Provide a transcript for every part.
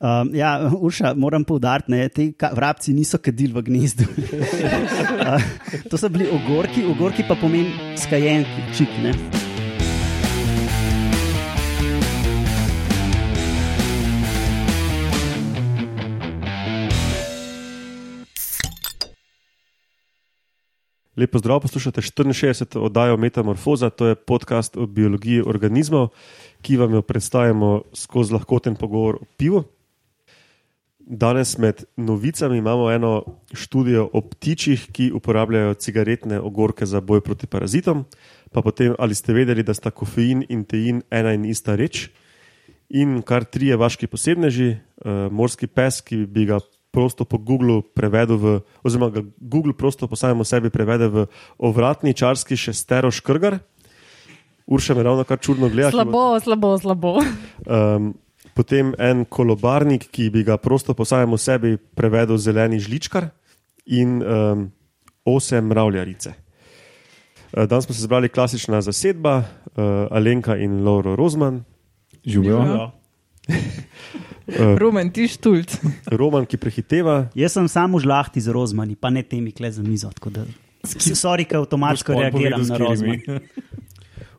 Um, ja, Urša, moram poudariti, da ti vrabci niso kadili v gnezdu. uh, to so bili ogorki, ogorki pa pomeni skajen čik. Ne? Lepo zdrav, poslušate 64. oddajo Metamorfoza, to je podcast o biologiji organizmov, ki vam jo predstavljamo skozi lahkoten pogovor o pivu. Danes med novicami imamo eno študijo o ptičih, ki uporabljajo cigaretne ogorke za boj proti parazitom. Pa potem, ali ste vedeli, da sta kofein in tein ena in ista reč. In kar trije vaški posebneži, uh, morski pes, ki bi ga prosto po Googlu prevedel, v, oziroma ga Google prosto po samem sebi prevede v ovratni čarski šestero škrgar. Urša me ravno kar čudno gleda. Slabo, ima, slabo, slabo. Um, potem en kolobarnik, ki bi ga prosto po samem sebi prevedel zeleni žličkar in um, osem mravljarice. Danes smo se zbrali klasična zasedba, uh, Alenka in Lauro Rozman. Živijo. Roman, ti štulc. Roman, ki prehiteva. Jaz sem samo žlahti z rozmani, pa ne temi kle za mizo. Sorry, ker avtomatsko reagiram na rozmani.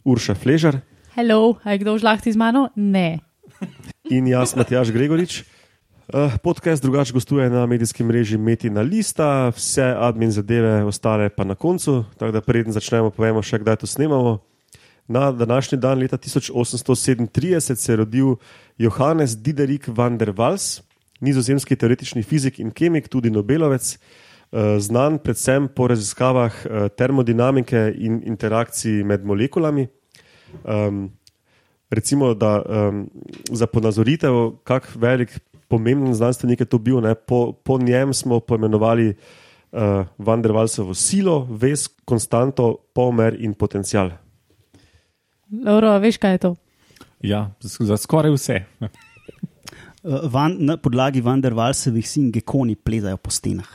Urša Fležar. Hello, je kdo žlahti z mano? Ne. In jaz, Matjaš Gregorič. Uh, podcast drugače gostuje na medijskem mreži Metina Lista, vse admin zadeve, ostale pa na koncu. Tako da preden začnemo, povemo še, kdaj to snemamo. Na današnji dan, leta 1837, se je rodil Johannes Diderik van der Waals, nizozemski teoretični fizik in kemik, tudi Nobelovec, znan predvsem po raziskavah termodinamike in interakcij med molekulami. Um, recimo, da um, za ponazoritev, kako velik, pomemben znanstvenik je to bil, ne, po, po njem smo poimenovali uh, van der Waalsovo silo, ves, konstanto, pomer in potencial. Lauro, veš, kaj je to? Ja, za skoraj vse. Van, na podlagi Vandervalsevih sin gekoni plezajo po stenah.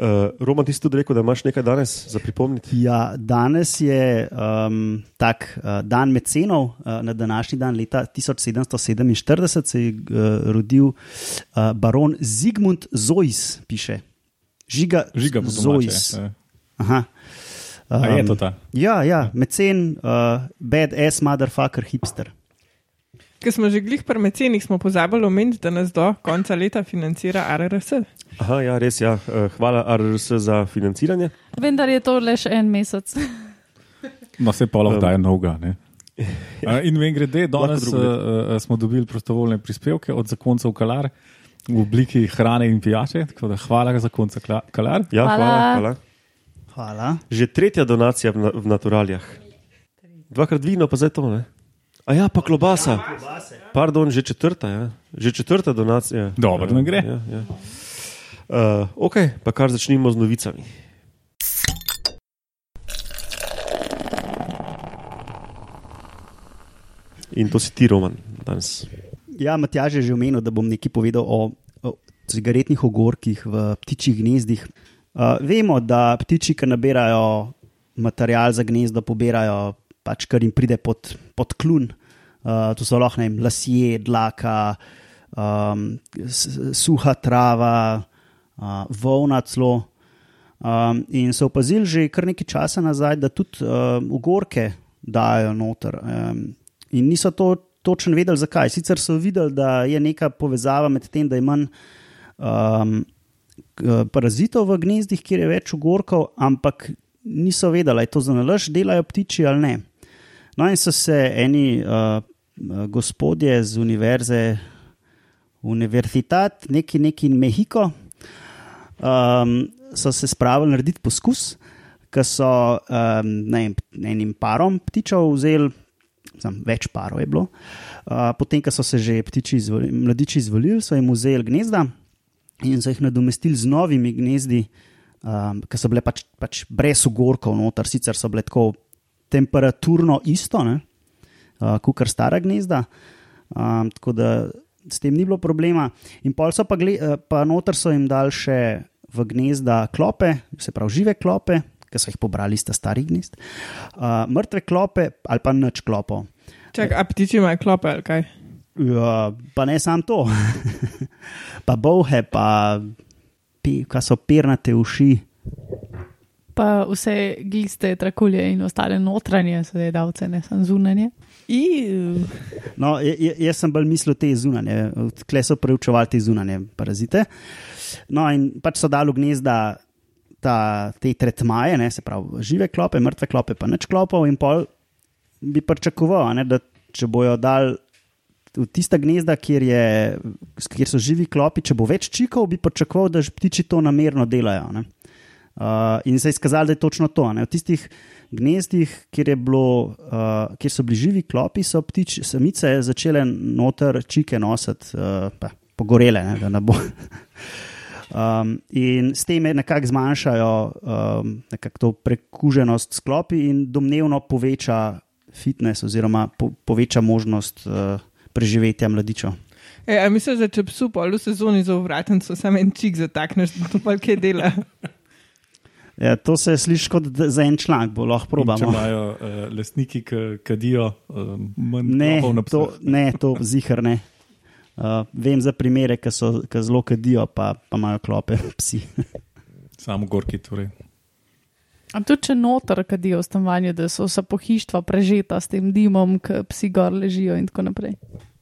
Uh, Roman, ti si tudi rekel, da imaš nekaj danes za pripomniti? Ja, danes je um, tak uh, dan mecenov, uh, na današnji dan, leta 1747, se je uh, rodil uh, baron Zigmund Zois, piše. Žiga, Žiga Zois. Aha. Um, je to ta? Ja, ja mecen, uh, bad ass, motherfucker, hipster. Ker smo že glih pri mecenih, smo pozabili omeniti, da nas do konca leta financira RRS. Aha, ja, res ja. Hvala RRS za financiranje. Vendar je to le še en mesec. No, se pa lahko daje noga. In vem, grede, danes uh, smo dobili prostovoljne prispevke od zakoncev Kalar v obliki hrane in pijače. Hvala za konca Kalar. Ja, hvala. hvala, hvala. Hvala. Že tretja donacija v, v naturalijah. Dvakrat vino, pa zdaj to ne. A ja, pa klobasa. Pardon, že četrta, ja. že četrta donacija. Dobro, da ne gre. Ja, ja. Uh, ok, pa kar začnimo z novicami. In to si ti, Roman, danes. Ja, Matjaž je že omenil, da bom nekaj povedal o, o cigaretnih ogorkih v ptičjih gnezdih. Uh, vemo, da ptiči, ki nabirajo material za gnezdo, pobirajo pač kar jim pride pod, pod klun. Uh, to so lahko vem, lasje, dlaka, um, suha trava, uh, volna celo. Um, in so opazili že kar nekaj časa nazaj, da tudi uh, ugorke dajo noter. Um, in niso to točno vedeli, zakaj. Sicer so videli, da je neka povezava med tem, da je manj um, parazitov v gnezdih, kjer je več ugorkov, ampak niso vedeli, ali je to za nalož, delajo ptiči ali ne. No, in so se eni uh, gospodje z univerze, Universitat, neki, neki Mehiko, um, so se spravili narediti poskus, ki so um, ne, enim parom ptičev vzeli, znam, več parov je bilo. Uh, potem, ko so se že ptiči izvolili, mladiči izvolili, so jim vzeli gnezda in so jih nadomestili z novimi gnezdi, um, ki so bile pač, pač brez ugorkov noter, sicer so bile tako temperaturno isto, uh, kar stara gnezda. Um, tako da s tem ni bilo problema. In pol so pa, gle, pa noter so jim dali še v gnezda klope, se pravi žive klope, ki so jih pobrali iz starih gnezd, uh, mrtve klope ali pa noč klopo. Čak, a ptiči imajo klope ali kaj? Ja, pa ne samo to. pa bohe, pa pi, kaj so pernate uši. Pa vse gliste, trakulje in ostale notranje sodelavce, ne samo zunanje. Iu. No, jaz sem bolj mislil te zunanje, kle so preučevali te zunanje parazite. No, in pač so dali v gnezda ta, te tretmaje, ne, se pravi žive klope, mrtve klope, pa neč klopov, in pol bi pričakoval, a ne, da če bojo dal v tista gnezda, kjer, je, kjer so živi klopi, če bo več čikov, bi pričakoval, da ptiči to namerno delajo. Ne. Uh, in se je izkazalo, da je točno to. Ne. V tistih gnezdih, kjer, je bilo, uh, kjer so bili živi klopi, so ptič, samice začele noter čike nositi, uh, pa pogorele, ne, da ne bo. Um, in s tem nekako zmanjšajo um, nekak to prekuženost s klopi in domnevno poveča fitness oziroma po, poveča možnost uh, preživetja mladičev. E, misliš, da če psu pol v sezoni za uvratnico samo en čik zatakneš, da to pa kaj dela? Ja, to se sliši kot za en članek, bo lahko Če probamo. imajo uh, lastniki, ki kadijo, uh, manj Ne, na to, ne, to zihar ne. Uh, vem za primere, ki so ki zelo kadijo, pa, pa imajo klope, psi. Samo gorki. Torej. A tudi če noter kadijo v stanovanju, da so vsa pohištva prežeta s tem dimom, ki psi gor ležijo in tako naprej.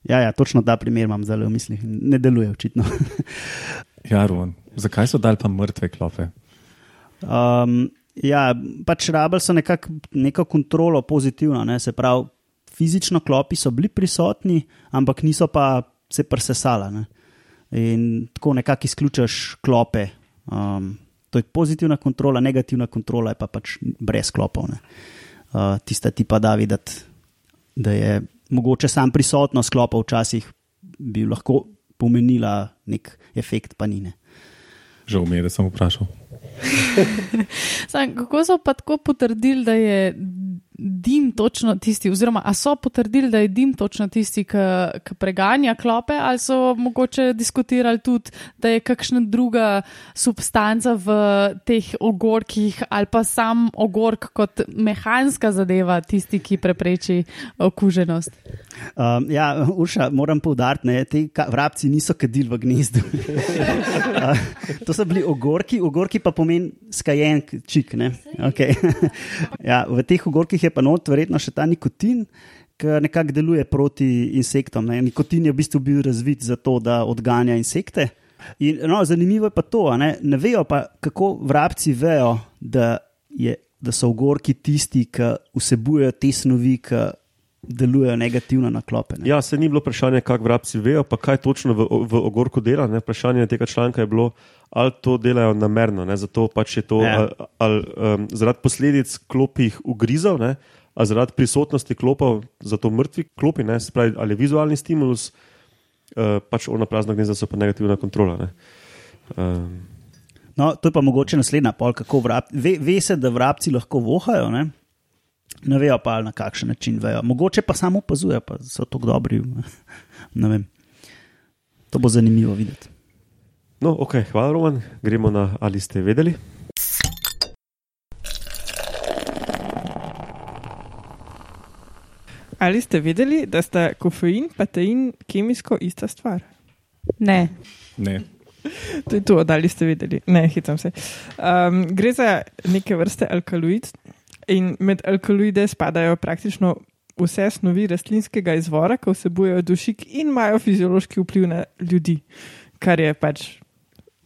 Ja, ja, točno ta primer imam zdaj v mislih. Ne deluje očitno. Ja, Ruan, zakaj so dali pa mrtve klope? Um, ja, pač rabili so nekak, neko kontrolo pozitivno, ne? se pravi, fizično klopi so bili prisotni, ampak niso pa se presesala. Ne? In tako nekako izključiš klope. Um, to je pozitivna kontrola, negativna kontrola je pa pač brez klopov. ne. Uh, tista ti pa da videti, da je mogoče sam prisotnost klopov včasih bi lahko pomenila nek efekt panine. Žal mi je, da sem vprašal. Sam, kako so pa tako potrdili, da je dim točno tisti, oziroma a so potrdili, da je dim točno tisti, ki preganja klope, ali so mogoče diskutirali tudi, da je kakšna druga substanca v teh ogorkih, ali pa sam ogork kot mehanska zadeva, tisti, ki prepreči okuženost. Um, ja, Urša, moram poudariti, da ti vrabci niso kadili v gnezdu. uh, to so bili ogorki, ogorki pa pomeni skajen čik. ne. Okay. ja, v teh ogorkih je pa not verjetno še ta nikotin. Ki nekako deluje proti insektom. Ne. Nikotin je v bistvu bil razvit za to, da odganja insekte. In, no, zanimivo je pa to, ne, ne vejo pa, kako vrabci vejo, da, je, da so ogorki tisti, ki vsebujejo te snovi, ki delujejo negativno na klope. Ne. Ja, se ni bilo vprašanje, kako vrabci vejo, pa kaj točno v, v ogorku dela. Ne? Vprašanje tega članka je bilo, ali to delajo namerno, ne? zato pač je to Ja. ali, ali, um, zaradi posledic klopih ugrizov, ne? ali zaradi prisotnosti klopov, zato mrtvi klopi, ne? se pravi, ali vizualni stimulus, uh, pač ona prazna gnezda so pa negativna kontrola. Ne? Um, No, to je pa mogoče naslednja pol, kako vrabci. Ve, ve se, da vrabci lahko vohajo, ne, ne vejo pa, na kakšen način vejo. Mogoče pa samo opazujejo, pa so tako dobri. Ne vem. To bo zanimivo videti. no, ok, hvala, Roman. Gremo na ali ste vedeli. Ali ste vedeli, da sta kofein in tein kemijsko ista stvar? Ne. Ne. To je to, ali ste vedeli. Ne, hitam se. Um, gre za neke vrste alkaloid in med alkaloide spadajo praktično vse snovi rastlinskega izvora, ki vsebujejo dušik in imajo fiziološki vpliv na ljudi, kar je pač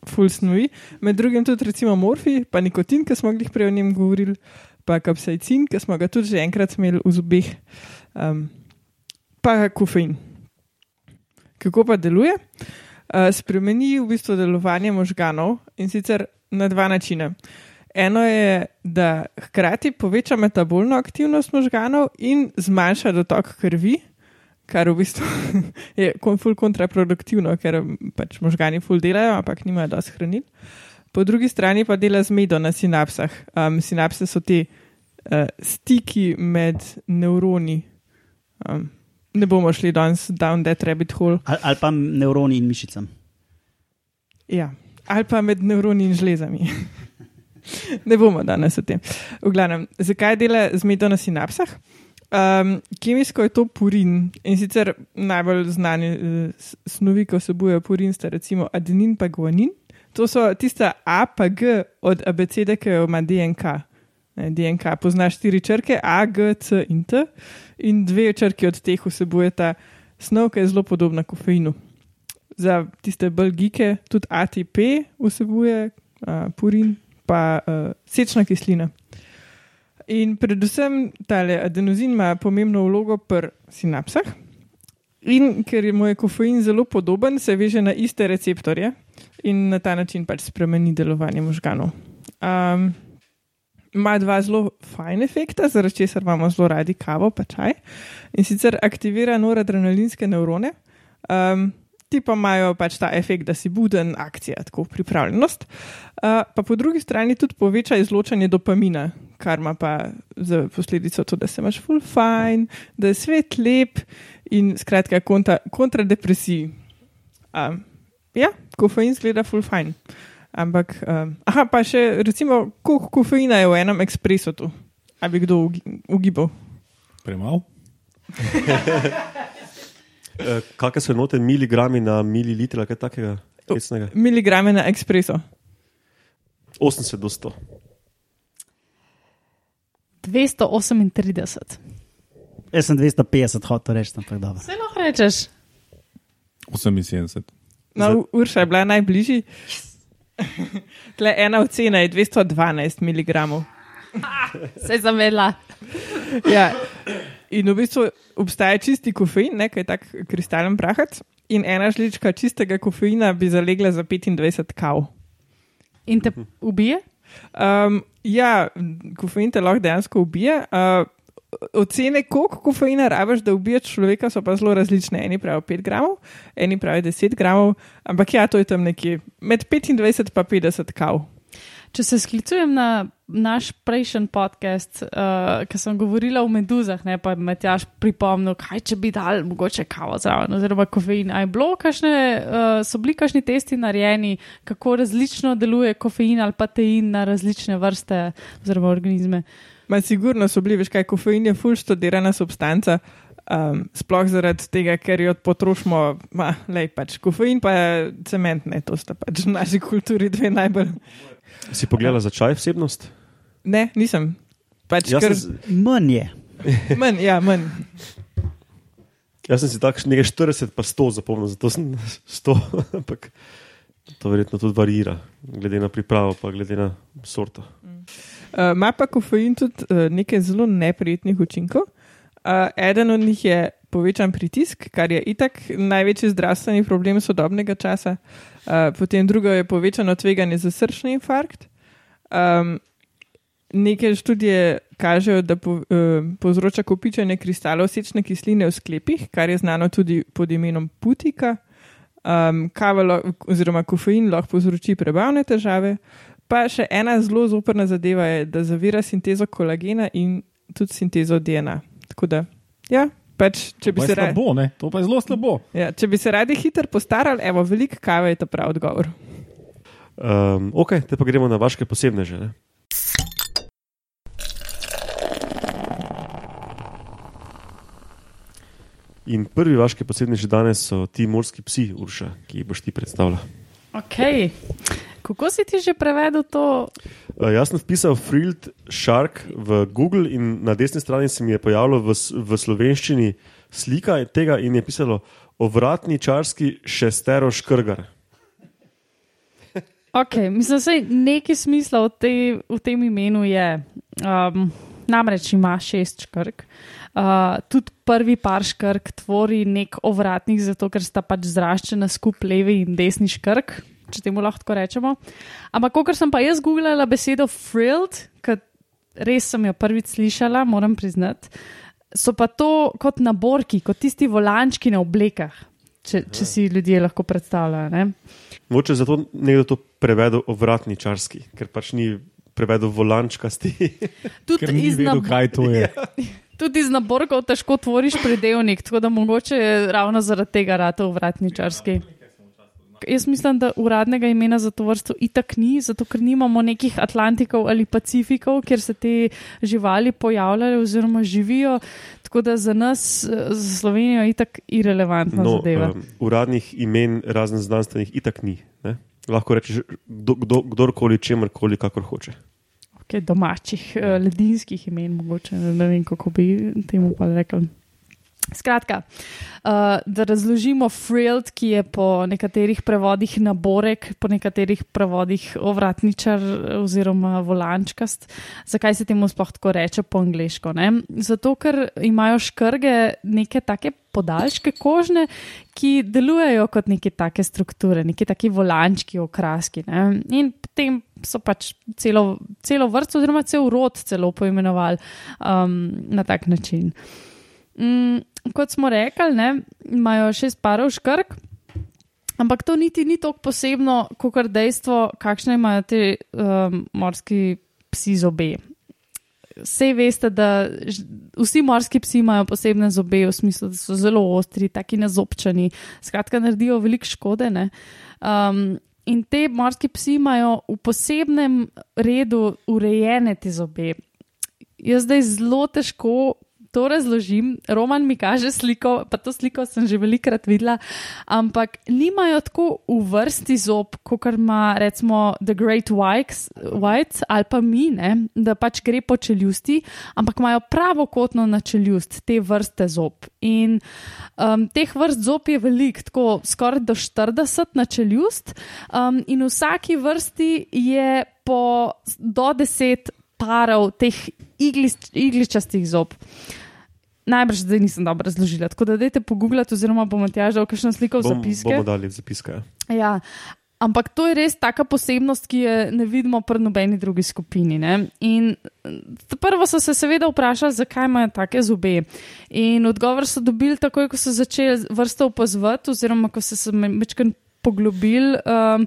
full snovi. Med drugim tudi recimo morfi, pa nikotin, ki smo jih prej o njem govorili, pa kapsaicin, ki smo ga tudi že enkrat imeli v zobeh, um, pa kofein. Kako pa deluje? Uh, spremeni v bistvu delovanje možganov in sicer na dva načina. Eno je, da hkrati poveča metabolno aktivnost možganov in zmanjša dotok krvi, kar v bistvu je ful kontraproduktivno, ker pač možgani ful delajo, ampak nimajo dosti hranil. Po drugi strani pa dela zmedo na sinapsah. Um, sinapse so ti uh, stiki med nevroni. Um, ne bomo šli danes down that rabbit hole. Ali, ali pa nevroni in mišicam. Ja, ali pa med nevroni in žlezami. ne bomo danes o tem. V glavnem, zakaj dela zmedo na sinapsah? Um, kemijsko je to purin in sicer najbolj znani uh, snovi, ki vsebujejo purin, sta recimo adenin in guanin. To so tiste A, pa G od ABCD, ki ima DNK. Ne, DNK pozna štiri črke, A, G, C in T, in dve črke od teh vsebujeta snov, ki je zelo podobna kofeinu. Za tiste bolj gike, tudi ATP vsebuje uh, purin, pa uh, sečna kislina. In predvsem ta adenozin ima pomembno vlogo pri sinapsah. In ker je moj kofein zelo podoben, se veže na iste receptorje in na ta način pač spremeni delovanje možganov. Um, ima dva zelo fajn efekta, zaradi česar imamo zelo radi kavo, pa čaj. In sicer aktivira noradrenalinske nevrone. Um, Ti pa imajo pač ta efekt, da si buden, akcija, tako pripravljenost. Uh, pa po drugi strani tudi poveča izločanje dopamina, kar ima pa za posledico to, da se imaš full fine, da je svet lep in skratka kontra, kontradepresiji. Um, ja, kofein zgleda full fine. Ampak, um, aha, pa še recimo, koliko kofeina je v enem ekspresu tu, a bi kdo ugibal? Premalo. Kakšne so note miligrami na mililiter, kaj takega? Resnega? Miligrame na ekspresu. 80 do 100. 238. Jaz sem 250, hotel reči, ampak dobro. Vse lahko rečeš. 78. No, Urša je bila najbližji. Tle ena ocena je 212 mg. Se je zavedla. Ja. In v bistvu obstaja čisti kofein, nekaj tak kristalen prahac, in ena žlička čistega kofeina bi zalegla za 25 kav. In te ubije? Um, ja, kofein te lahko dejansko ubije. Uh, ocene, koliko kofeina rabiš, da ubiješ človeka, so pa zelo različne. Eni pravijo 5 gramov, eni pravijo 10 gramov, ampak ja, to je tam nekje med 25 in 50 kav. Če se sklicujem na naš prejšnji podcast, uh, ki sem govorila o meduzah, ne pa me tjaš pripomnil, kaj če bi dal mogoče kavo zraven, oziroma kofein. Aj bilo, kakšne, uh, so bili kakšni testi narejeni, kako različno deluje kofein ali pa tein na različne vrste oziroma organizme. Ma sigurno so bili, veš kaj, kofein je fulž študirana substanca. Um, sploh zaradi tega, ker jo potrošimo, ma, lej, pač kofein pa cement, ne, to sta pač v naši kulturi dve najbolj. Si pogledala za čaj vsebnost? Ne, nisem. Pač Jaz kar, sem, Manj je. manj, ja, manj. jaz sem si tako nekaj 40 pa 100 zapomnil, zato sem 100, ampak to verjetno tudi varira, glede na pripravo, pa glede na sorto. Uh, Ima pa kofein tudi uh, nekaj zelo neprijetnih učinkov. Uh, eden od njih je povečan pritisk, kar je itak največji zdravstveni problem sodobnega časa. Uh, potem drugo je povečano tveganje za srčni infarkt. Um, neke študije kažejo, da po, uh, povzroča kopičenje kristalov sečne kisline v sklepih, kar je znano tudi pod imenom putika. Um, kava lo, oziroma kofein lahko povzroči prebavne težave. Pa še ena zelo zoprna zadeva je, da zavira sintezo kolagena in tudi sintezo DNA. Tako da, ja, pač, če, To bi pa se radi, slabo, ne? To pa je zelo slabo. ja, če bi se radi hitro postarali, evo, veliko kave je ta prav odgovor. Um, ok, te pa gremo na vaše posebne že. Ne? In prvi vaški posebni že danes so ti morski psi, Urša, ki jih boš ti predstavila. Okay. Kako si ti že prevedel to? Uh, jaz sem vpisal Frilled Shark v Google in na desni strani se mi je pojavilo v, v slovenščini slika tega in je pisalo ovratni čarski šestero škrgar. Okay, mislim, da nekaj smisla v, te, v tem imenu je. Um, namreč ima šest škrk. Uh, tudi prvi par škrk tvori nek ovratnik, zato ker sta pač zraščena skupaj levi in desni škrk, če temu lahko rečemo. Ampak, ko sem pa jaz googlala besedo frilled, ker res sem jo prvič slišala, moram priznati, so pa to kot naborki, kot tisti volančki na oblekah, če, če si ljudje lahko predstavljajo. ne. Moče zato nekdo to prevedel ovratni čarski, ker pač ni prevedel volančkasti. Tudi ni iz nab- kaj to je. Tudi iz naborkov težko tvoriš predelnik, tako da mogoče je ravno zaradi tega rado vratničarski. jaz mislim, da uradnega imena za to vrsto itak ni, zato ker nimamo nekih Atlantikov ali Pacifikov, kjer se te živali pojavljajo oziroma živijo. Tako da za nas, za Slovenijo, itak irrelevantna No, zadeva. um, uradnih imen, razen znanstvenih, itak ni. Ne? Lahko rečeš kdo, kdo, kdorkoli, čemorkoli, kakor hoče. Okay, domačih, uh, ledinskih imen, mogoče ne vem, kako bi temu pa rekel. Skratka, uh, da razložimo Frild, ki je po nekaterih prevodih naborek, po nekaterih prevodih ovratničar oziroma volančkast. Zakaj se temu sploh tako reče po angliško? Ne? Zato, ker imajo škrge neke take podaljške kožne, ki delujejo kot neke take strukture, neke take volančki, okraski. Ne? In potem so pač celo, celo vrsto, oziroma cel rod celo poimenovali um, na tak način. Mm, kot smo rekli, ne, imajo šest parov škrk, ampak to niti ni tako posebno, kot dejstvo, kakšne imajo te um, morski psi zobe. Vse veste, da vsi morski psi imajo posebne zobe, v smislu, da so zelo ostri, taki nazobčani, skratka, naredijo veliko škode. ne. Um, in te morski psi imajo v posebnem redu urejene te zobe. Jaz zdaj zelo težko to razložim. Roman mi kaže sliko, pa to sliko sem že velikrat videla, ampak nimajo tako v vrsti zob, kot ima recimo The Great Whites, Whites ali pa mi, ne, da pač gre po čeljusti, ampak imajo pravokotno na čeljust te vrste zob. In um, teh vrst zob je veliko, tako skoraj do 40 na čeljust, um, in v vsaki vrsti je po do 10 parov teh iglis, igličastih zob. Najbrž zdaj nisem dobro razložila, tako da dajte pogooglati, oziroma bomo tja že kakšno sliko v Bom, zapiske. bomo dali zapiske. ja. Ampak to je res taka posebnost, ki je ne vidimo pri nobeni drugi skupini. Ne? In eh, prvo so se seveda vprašali, zakaj imajo take zobe. In odgovor so dobili takoj, ko so začeli vrsto opazovati, oziroma ko so se večkrat poglobili. Um,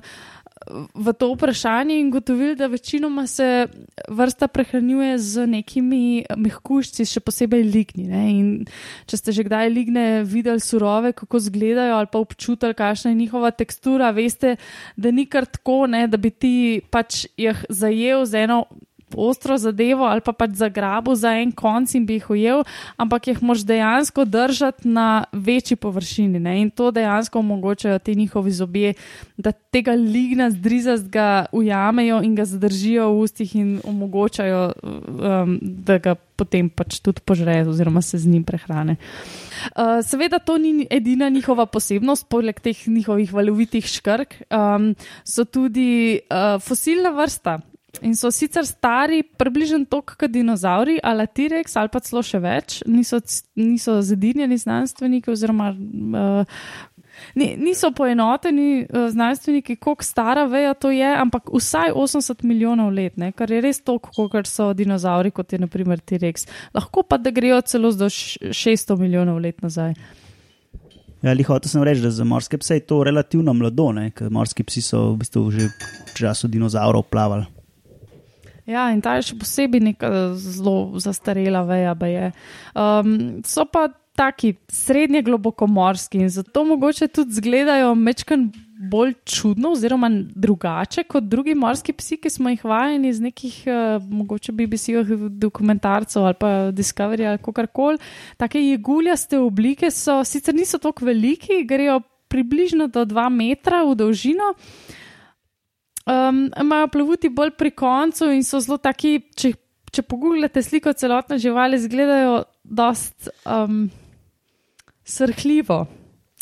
V to vprašanje in gotovili, da večinoma se vrsta prehranjuje z nekimi mehkužci, še posebej ligni. Ne? In če ste že kdaj ligne videli surove, kako izgledajo, ali pa občutili, kakšna je njihova tekstura, veste, da ni kar tako, ne? da bi ti pač jih zajel z eno ostro zadevo ali pa pač zagrabil za en konc in bi jih ujel, ampak jih moš dejansko držati na večji površini. Ne? In to dejansko omogočajo ti njihovi zobje, da tega ligna zdrizastga ujamejo in ga zadržijo v ustih in omogočajo, um, da ga potem pač tudi požrejo oziroma se z njim prehrane. Uh, seveda, to ni edina njihova posebnost, poleg teh njihovih valovitih škrk, um, so tudi uh, fosilna vrsta. In so sicer stari, približno toliko kot dinozauri, ali T-Rex, ali pa celo še več, niso, niso zedinjeni znanstveniki, oziroma uh, ni, niso poenoteni uh, znanstveniki, koliko stara veja to je, ampak vsaj 80 milijonov let, ne, kar je res toliko, kot so dinozauri, kot je naprimer T-Rex. Lahko pa da grejo celo do š- 600 milijonov let nazaj. Ja, hotel sem reči, da za morske pse je to relativno mlado, ker morski psi so v bistvu že v času dinozaurov plavali. Ja, in ta je še posebej neka zelo zastarela veja. Um, so pa taki srednje globokomorski in zato mogoče tudi izgledajo mečkan bolj čudno oziroma drugače kot drugi morski psi, ki smo jih vajeni iz nekih, uh, mogoče BBC-ovih dokumentarcev ali pa Discovery ali kakorkoli. Take jeguljaste oblike so, sicer niso tako veliki, grejo približno do 2 metra v dolžino. Um, imajo plavuti bolj pri koncu in so zelo taki, če, če pogooglate sliko celotne živali, izgledajo dost um, srhljivo.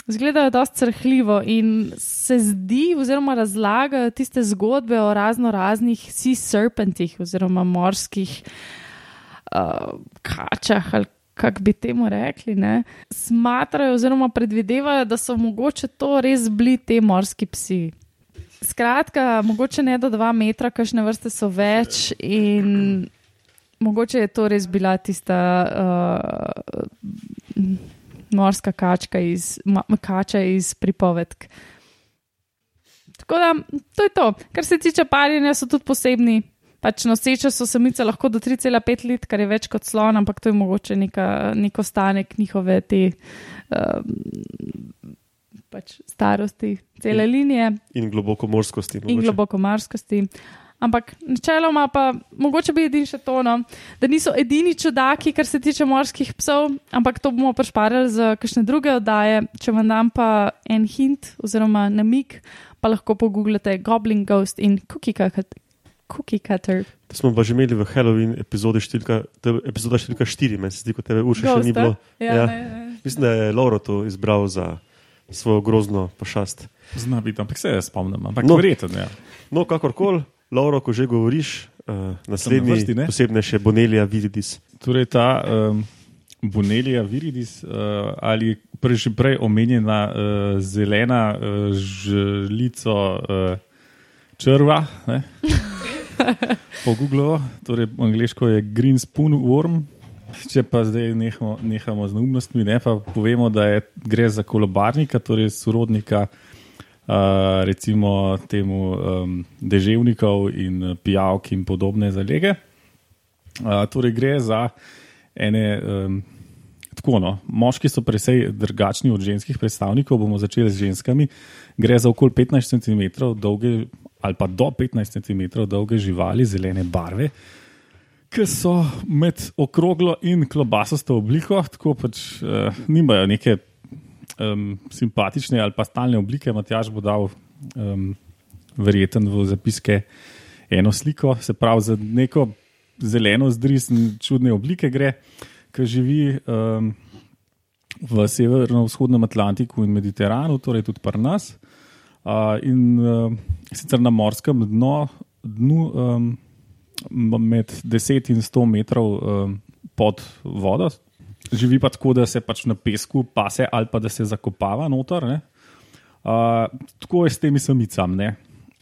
Zgledajo dosti srhljivo in se zdi, oziroma razlagajo tiste zgodbe o razno raznih sea serpentih, oziroma morskih uh, kačah, ali kako bi temu rekli. Ne? Smatrajo, oziroma predvidevajo, da so mogoče to res bili te morski psi. Skratka, mogoče ne do dva metra, kakšne vrste so več, in mogoče je to res bila tista uh, morska kačka iz, ma, kača iz pripovedk. Tako da, to je to. Kar se tiče parjenja, so tudi posebni. Pač noseče so samice lahko do 3,5 let, kar je več kot slon, ampak to je mogoče neka, nek ostanek njihove te. Uh, pač starosti cele linije In globoko morskosti. in mogoče. globoko marskosti. Ampak načeloma pa mogoče bi edini še to, no, da niso edini čudaki, kar se tiče morskih psov, ampak to bomo prešparili za kakšne druge oddaje. Če vam dam pa en hint oziroma namik, pa lahko pogooglate Goblin Ghost in Cookie Cutter. Cookie Cutter. To smo pa že imeli v Halloween epizodi številka, epizoda številka 4, meni se zdi, kot tebe Urša še ni bilo. Ja, Ja. Ne, ne. Mislim, da je Lauro to izbral za svojo grozno pošast. Zna biti, ampak se jaz spomnim. Ampak No. no. verjeten, ja. No, kakorkoli, Lauro, ko že govoriš, uh, naslednji vrsti, ne? posebne še Bonelija Viridis. Torej, ta um, Bonelija viridis uh, ali prej, že prej omenjena uh, zelena uh, žlico uh, črva. ne. Po Googlu, torej angliško je Green Spoon Worm. Če pa zdaj nehamo, nehamo z neumnostmi, ne, pa povemo, da je, gre za kolobarnika, torej sorodnika uh, recimo temu um, deževnikov in pijavk in podobne zalege. Uh, torej gre za ene. Um, Tako, no. Moški so precej drugačni od ženskih predstavnikov. Bomo začeli z ženskami. Gre za okoli 15 cm dolge, ali pa do 15 cm dolge živali zelene barve, ki so med okroglo in klobasasto obliko, tako pač uh, nimajo neke um, simpatične ali pa stalne oblike. Matjaž bo dal um, verjeten v zapiske eno sliko, se pravi za neko zeleno zdris in čudne oblike gre ki živi um, v severno-vzhodnem Atlantiku in Mediteranu, torej tudi pri nas. Uh, in uh, sicer na morskem dno, dnu, um, med 10 in 100 metrov um, pod vodo, živi pa tako, da se pač na pesku pase ali pa da se zakopava noter. Uh, tako je s temi samicami. ne.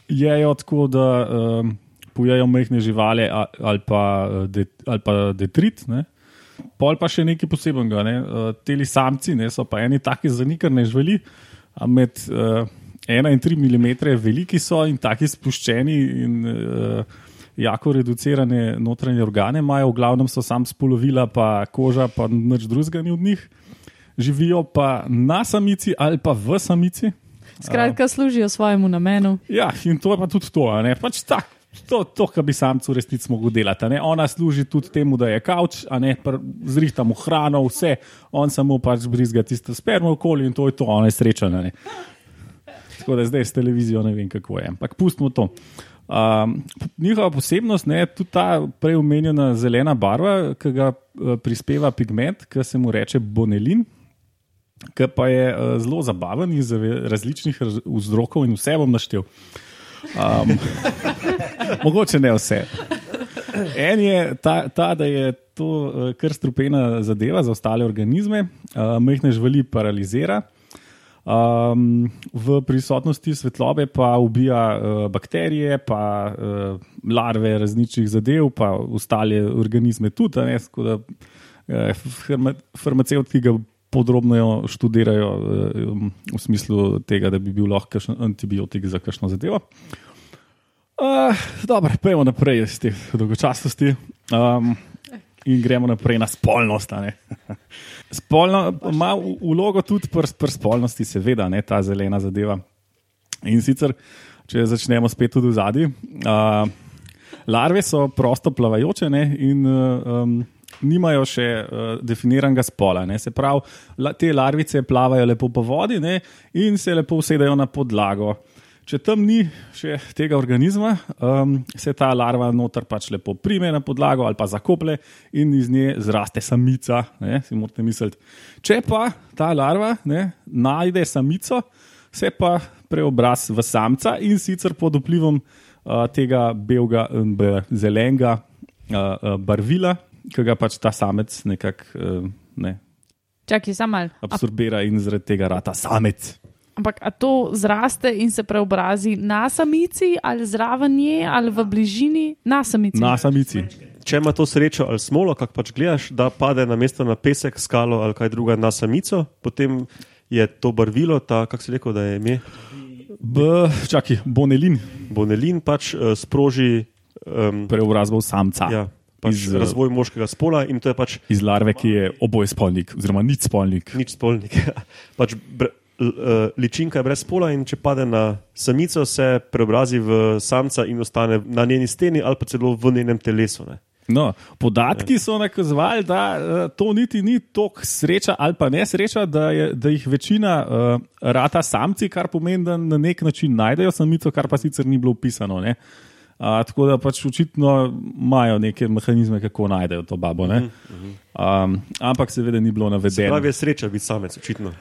Jejo tako, da um, pojejo majhne živali ali pa, uh, de, ali pa detrit. Ne. Pol pa še nekaj posebnega. Ne? Uh, teli samci ne, so pa eni taki zanikrne živali, med uh, 1 in 3 mm veliki so in taki spuščeni in uh, jako reducirane notranje organe imajo, v glavnem so sam spolovila, pa koža, pa nič drugega ni od njih. Živijo pa na samici ali pa v samici. Skratka, služijo svojemu namenu. Ja, in to je pa tudi to. ne. Pač tak, to, to kar bi samcu v resnici mogel delati. Ona služi tudi temu, da je kavč, zrihta mu hrano, vse, on samo pač brizga tisto spermo okoli in to je to, ona je srečna. Tako da zdaj s televizijo ne vem, kako je. Ampak pustimo to. Um, njihova posebnost je tudi ta prej omenjena zelena barva, ki ga eh, prispeva pigment, ki se mu reče bonelin, ki pa je eh, zelo zabaven iz različnih raz- vzrokov in vse bom naštel. Um, mogoče ne vse. En je ta, ta da je to uh, kar strupena zadeva za ostale organizme, uh, majhne živali paralizira. Um, v prisotnosti svetlobe pa ubija uh, bakterije, pa uh, larve različnih zadev, pa ostale organizme tudi. Ne, da, uh, farma, farmacevti ga podrobno študirajo uh, v smislu tega, da bi bil lahko kakšen antibiotik za kakšno zadevo. Uh, dobro, pojdimo naprej iz te dolgočasnosti um, in gremo naprej na spolnost. Spolno ima vlogo tudi pri pr spolnosti, seveda, ne, ta zelena zadeva. In sicer, če začnemo spet tudi v zadnji. Uh, larve so prosto plavajoče ne, in uh, um, nimajo še uh, definiranega spola. Ne. Se pravi, la, te larvice plavajo lepo po vodi ne, in se lepo usedejo na podlago. Če tam ni še tega organizma, um, se ta larva noter pač lepo prime na podlago ali pa zakople in iz nje zraste samica. Ne, si morate misliti. Če pa ta larva ne, najde samico, se pa preobraz v samca in sicer pod vplivom uh, tega belega b- zelenega uh, uh, barvila, ki ga pač ta samec nekako uh, ne, Čakaj, samo malo. Absorbira in zaradi tega rata samec. Ampak a to zraste in se preobrazi na samici, ali zraven nje, ali v bližini na samici? Na samici. Če ima to srečo ali smolo, kako pač gledaš, da pade na mesto na pesek, skalo ali kaj druga na samico, potem je to barvilo, ta, kako se rekel, da je ime, B, čakaj, bonelin, bonelin, pač uh, sproži um, preobrazbo samca. ja, pač Iz, eh, razvoj moškega spola in to je pač Iz larve, ki je obojespolnik, oziroma nič spolnik. nič spolnik. pač br uh, ličinka je brez pola in če pade na samico, se preobrazi v samca in ostane na njeni steni ali pa celo v njenem telesu. Ne. No, podatki so nakazovali, da uh, to niti ni tako sreča ali pa nesreča, da, je, da jih večina uh, rata samci, kar pomeni, da na nek način najdejo samico, kar pa sicer ni bilo upisano. Uh, tako da pač očitno imajo neke mehanizme, kako najdejo to babo. Um, ampak seveda ni bilo navedeno. Pravi je sreča biti samec, očitno.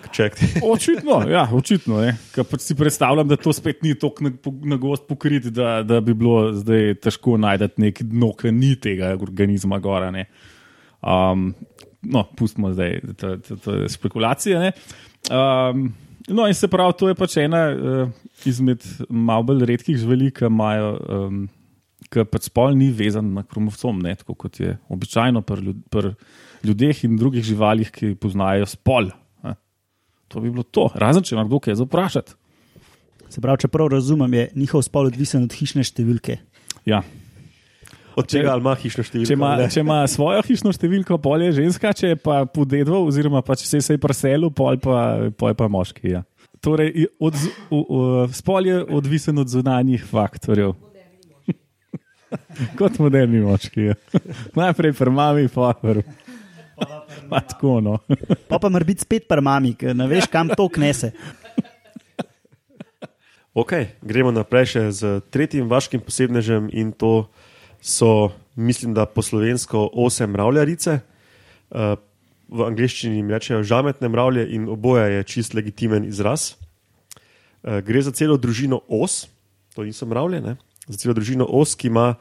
očitno, ja, očitno. Pač si predstavljam, da to spet ni tako na, na gost pokrit, da, da bi bilo zdaj težko najti nek dno, ki ni tega organizma gora. Um, no, pustimo zdaj te, te, te spekulacije. Um, no, in se pravi, to je pač ena. Uh, izmed malo bolj redkih živali, ki imajo, um, ki pač spol ni vezan na kromofom, ne, tako kot je običajno pri ljud, pr ljudeh in drugih živalih, ki poznajo spol. Ne. To bi bilo to, razen če ima kdo kaj za vprašati. Se pravi, če prav razumem, je njihov spol odvisen od hišne številke. Ja. Od tega ali ima hišno številko? Če ima, če ima svojo hišno številko, pol je ženska, če je pa podedvo, oziroma pa če se je preselu, pol pa, pol pa moški. Ja. Torej, od, v, v, spol je odvisen od zunanjih faktorjev. Kot moderni moški. Ja. Najprej prmami, pa prvi. Pa tako. No. pa pa mora biti spet prmami, ker ne veš, kam to knese. Ok, gremo naprej še z tretjim vaškim posebnežem in to so, mislim, da po slovensko osem mravljarice. Uh, v angleščini jim rečejo žametne mravlje in oboje je čist legitimen izraz. Uh, gre za celo družino os, to niso mravlje, ne? za celo družino os, ki ima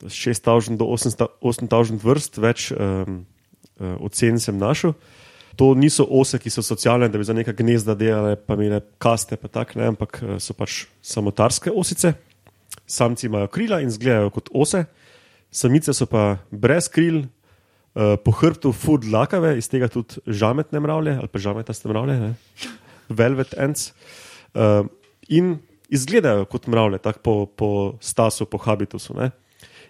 6000 do 8000 vrst, več um, uh, ocen sem našel. To niso ose, ki so socialne, da bi za neka gnezda delale, pa imele kaste, pa tak, ne? ampak so pač samotarske osice. Samci imajo krila in izgledajo kot ose, samice so pa brez kril, uh, po hrbtu food lakave, iz tega tudi žametne mravlje ali pa žametaste mravlje, ne? velvet ants. Uh, in izgledajo kot mravlje, tako po, po stasu, po habitusu. Ne?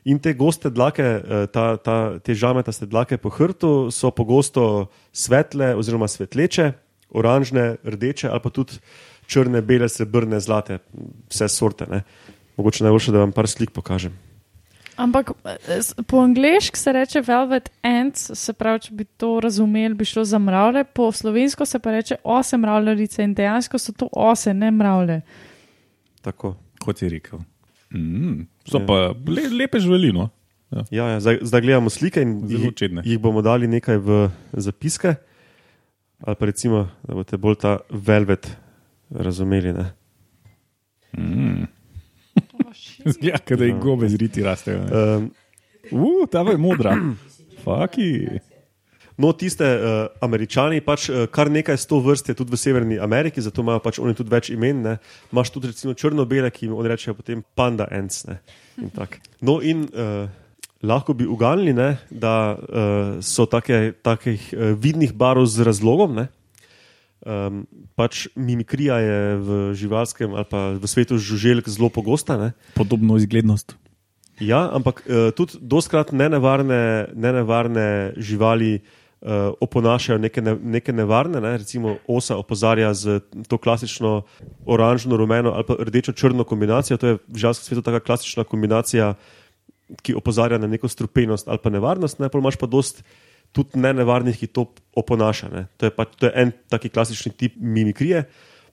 In te goste dlake, eh, ta, ta, te žametaste dlake po hrbtu so pogosto svetle oziroma svetleče, oranžne, rdeče ali pa tudi črne, bele, srebrne, zlate, vse sorte. Ne? Mogoče najboljše, da vam par slik pokažem. Ampak eh, po angliški se reče velvet ants, se pravi, če bi to razumeli, bi šlo za mravlje, po slovensko se pa reče ose mravljarice in dejansko so to ose, ne mravlje. Tako. Kot je rekel. Mm, so ja. pa le, lepe živeli. Ja. Ja, ja, zdaj, zdaj gledamo slike in jih, jih bomo dali nekaj v zapiske. Ali pa recimo, da boste bolj ta velvet razumeli. Mm. Zgleda, da jih gobe zriti rastejo. Um, uh, ta je modra. Faki. No, tiste uh, američani, pač uh, kar nekaj sto vrst je tudi v Severni Ameriki, zato imajo pač oni tudi več imen. Ne. Imaš tudi recimo črno-bele, ki jim odrečejo potem panda ants. Ne. In no, in uh, lahko bi uganili, ne, da uh, so take, takih uh, vidnih barov z razlogom. Ne. Um, pač mimikrija je v živalskem ali pa v svetu žuželjk zelo pogosta. Ne? Podobno izglednost. Ja, ampak uh, tudi doskrat nenevarne, nenevarne živali uh, oponašajo neke, ne, neke nevarne. Ne? Recimo osa opozarja z to klasično oranžno, rumeno ali pa rdečo-črno kombinacijo. To je v živalskem svetu taka klasična kombinacija, ki opozarja na neko strupenost ali pa nevarnost. Ne? Pa imaš pa dosti tudi ne nevarnih, ki to oponaša. To je, pa, to je en taki klasični tip mimikrije.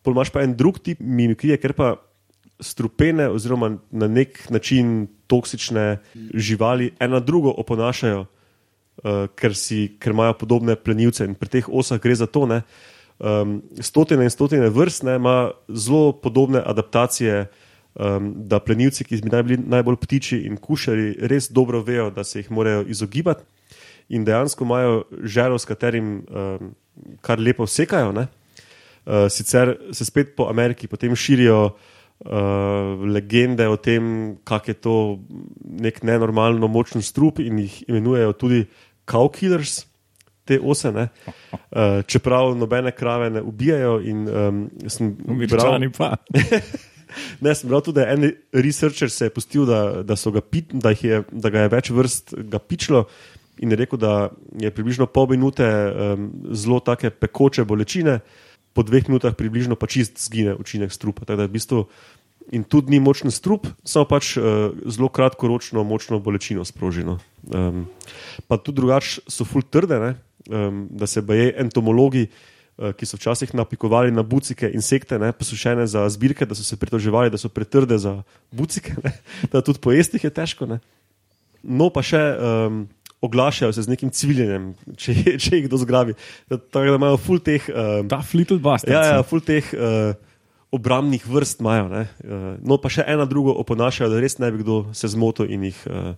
Pol imaš pa en drug tip mimikrije, ker pa strupene, oziroma na nek način toksične živali ena drugo oponašajo, uh, ker, si, ker imajo podobne plenilce. In pri teh osah gre za to, da um, stotine in stotine vrst ne, ima zelo podobne adaptacije. Um, da plenilci, ki bi naj bili najbolj ptiči in kušari, res dobro vejo, da se jih morajo izogibati in dejansko imajo žero, s katerim um, kar lepo sekajo. Uh, sicer se spet po Ameriki potem širijo uh, legende o tem, kako je to nek nenormalno močen strup in jih imenujejo tudi cow killers. Te ose, uh, čeprav nobene krave ne ubijajo. In, um, sem bral, ne, sem bral tudi, da je en researcher se je pustil, da, da, ga pit, da, je, da ga je več vrst pičlo, in je rekel, da je približno pol minute um, zelo take pekoče bolečine, po dveh minutah približno pa čist zgine učinek strupa. Tako da v bistvu in tudi ni močen strup, samo pač uh, zelo kratkoročno močno bolečino sprožino. Um, pa tudi drugače so ful trde, um, da se boje entomologi. Eh, ki so včasih napikovali na bucike insekte, ne, posušene za zbirke, da so se pritoževali, da so pretrde za bucike, ne, da tudi pojesti je težko. Ne. No, pa še um, oglašajo se z nekim cviljenjem, če, če jih kdo zgrabi. Tako da imajo full teh. Um, Ta little bastard. Ja, ja, full teh. Uh, Obrambnih vrst imajo, uh, no pa še ena drugo oponašajo, da res ne bi kdo se zmotil in jih, uh,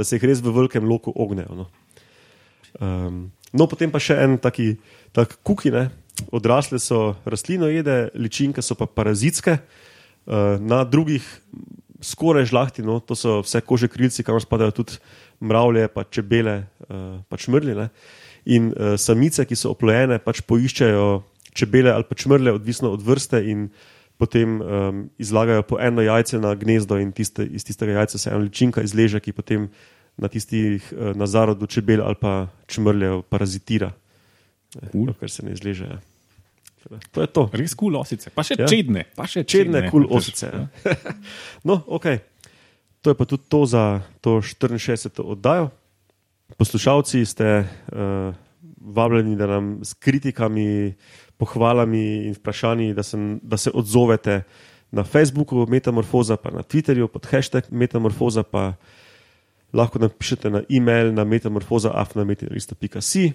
da se jih res v velikem loku ognejo. No. Um, no, potem pa še en taki tak kuki, ne, odrasle so rastlinojede, ličinke so pa parazitske, uh, na drugih skoraj žlahti, no, to so vse kože krilci, kamor spadajo tudi mravlje, pa čebele, uh, pač mrli. In uh, samice, ki so oplojene, pač poiščejo čebele ali pač mrle, odvisno od vrste. Potem um, izlagajo po eno jajce na gnezdo, in tiste, iz tistega jajca se ena ličinka izleže, ki potem na tistih uh, na zarodu čebel ali pa čmrljev parazitira, cool. ker se ne izleže. Ja. To je to. Res kul cool osice, pa še ja. čedne. Pa še čedne, kul cool osice. Ja. no, ok. To je pa tudi to za to 64. oddajo. Poslušalci ste uh, vabljeni, da nam s kritikami, pohvalami in vprašanji, da se, da se odzovete na Facebooku, Metamorfoza, pa na Twitterju pod hashtag Metamorfoza, pa lahko napišete na e-mail na metamorfoza.afnametina.com.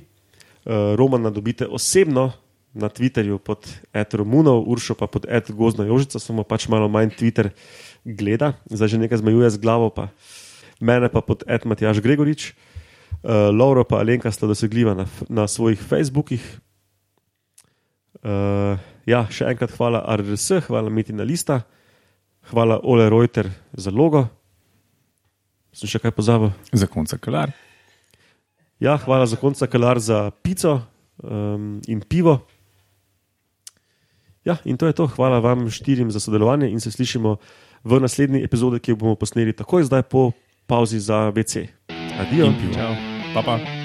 Uh, Romana dobite osebno, na Twitterju pod Romunov, Uršo pa pod Ed Gozna Jožica, samo pač malo manj Twitter gleda, zdaj že nekaj zmajuje z glavo, pa mene pa pod Ed Matjaš Gregorič, uh, Lauro pa Alenka sta dosegljiva na, na svojih Facebookih. Uh, ja, še enkrat hvala RRS, hvala Metina Lista, hvala Ole Reuter za logo. Sem še kaj pozabil? Za konca kalar. Ja, hvala za konca kalar za pico um, in pivo. Ja, in to je to. Hvala vam štirim za sodelovanje in se slišimo v naslednji epizodi, ki jo bomo posneli takoj zdaj po pauzi za BC. Adijo. Pa pa.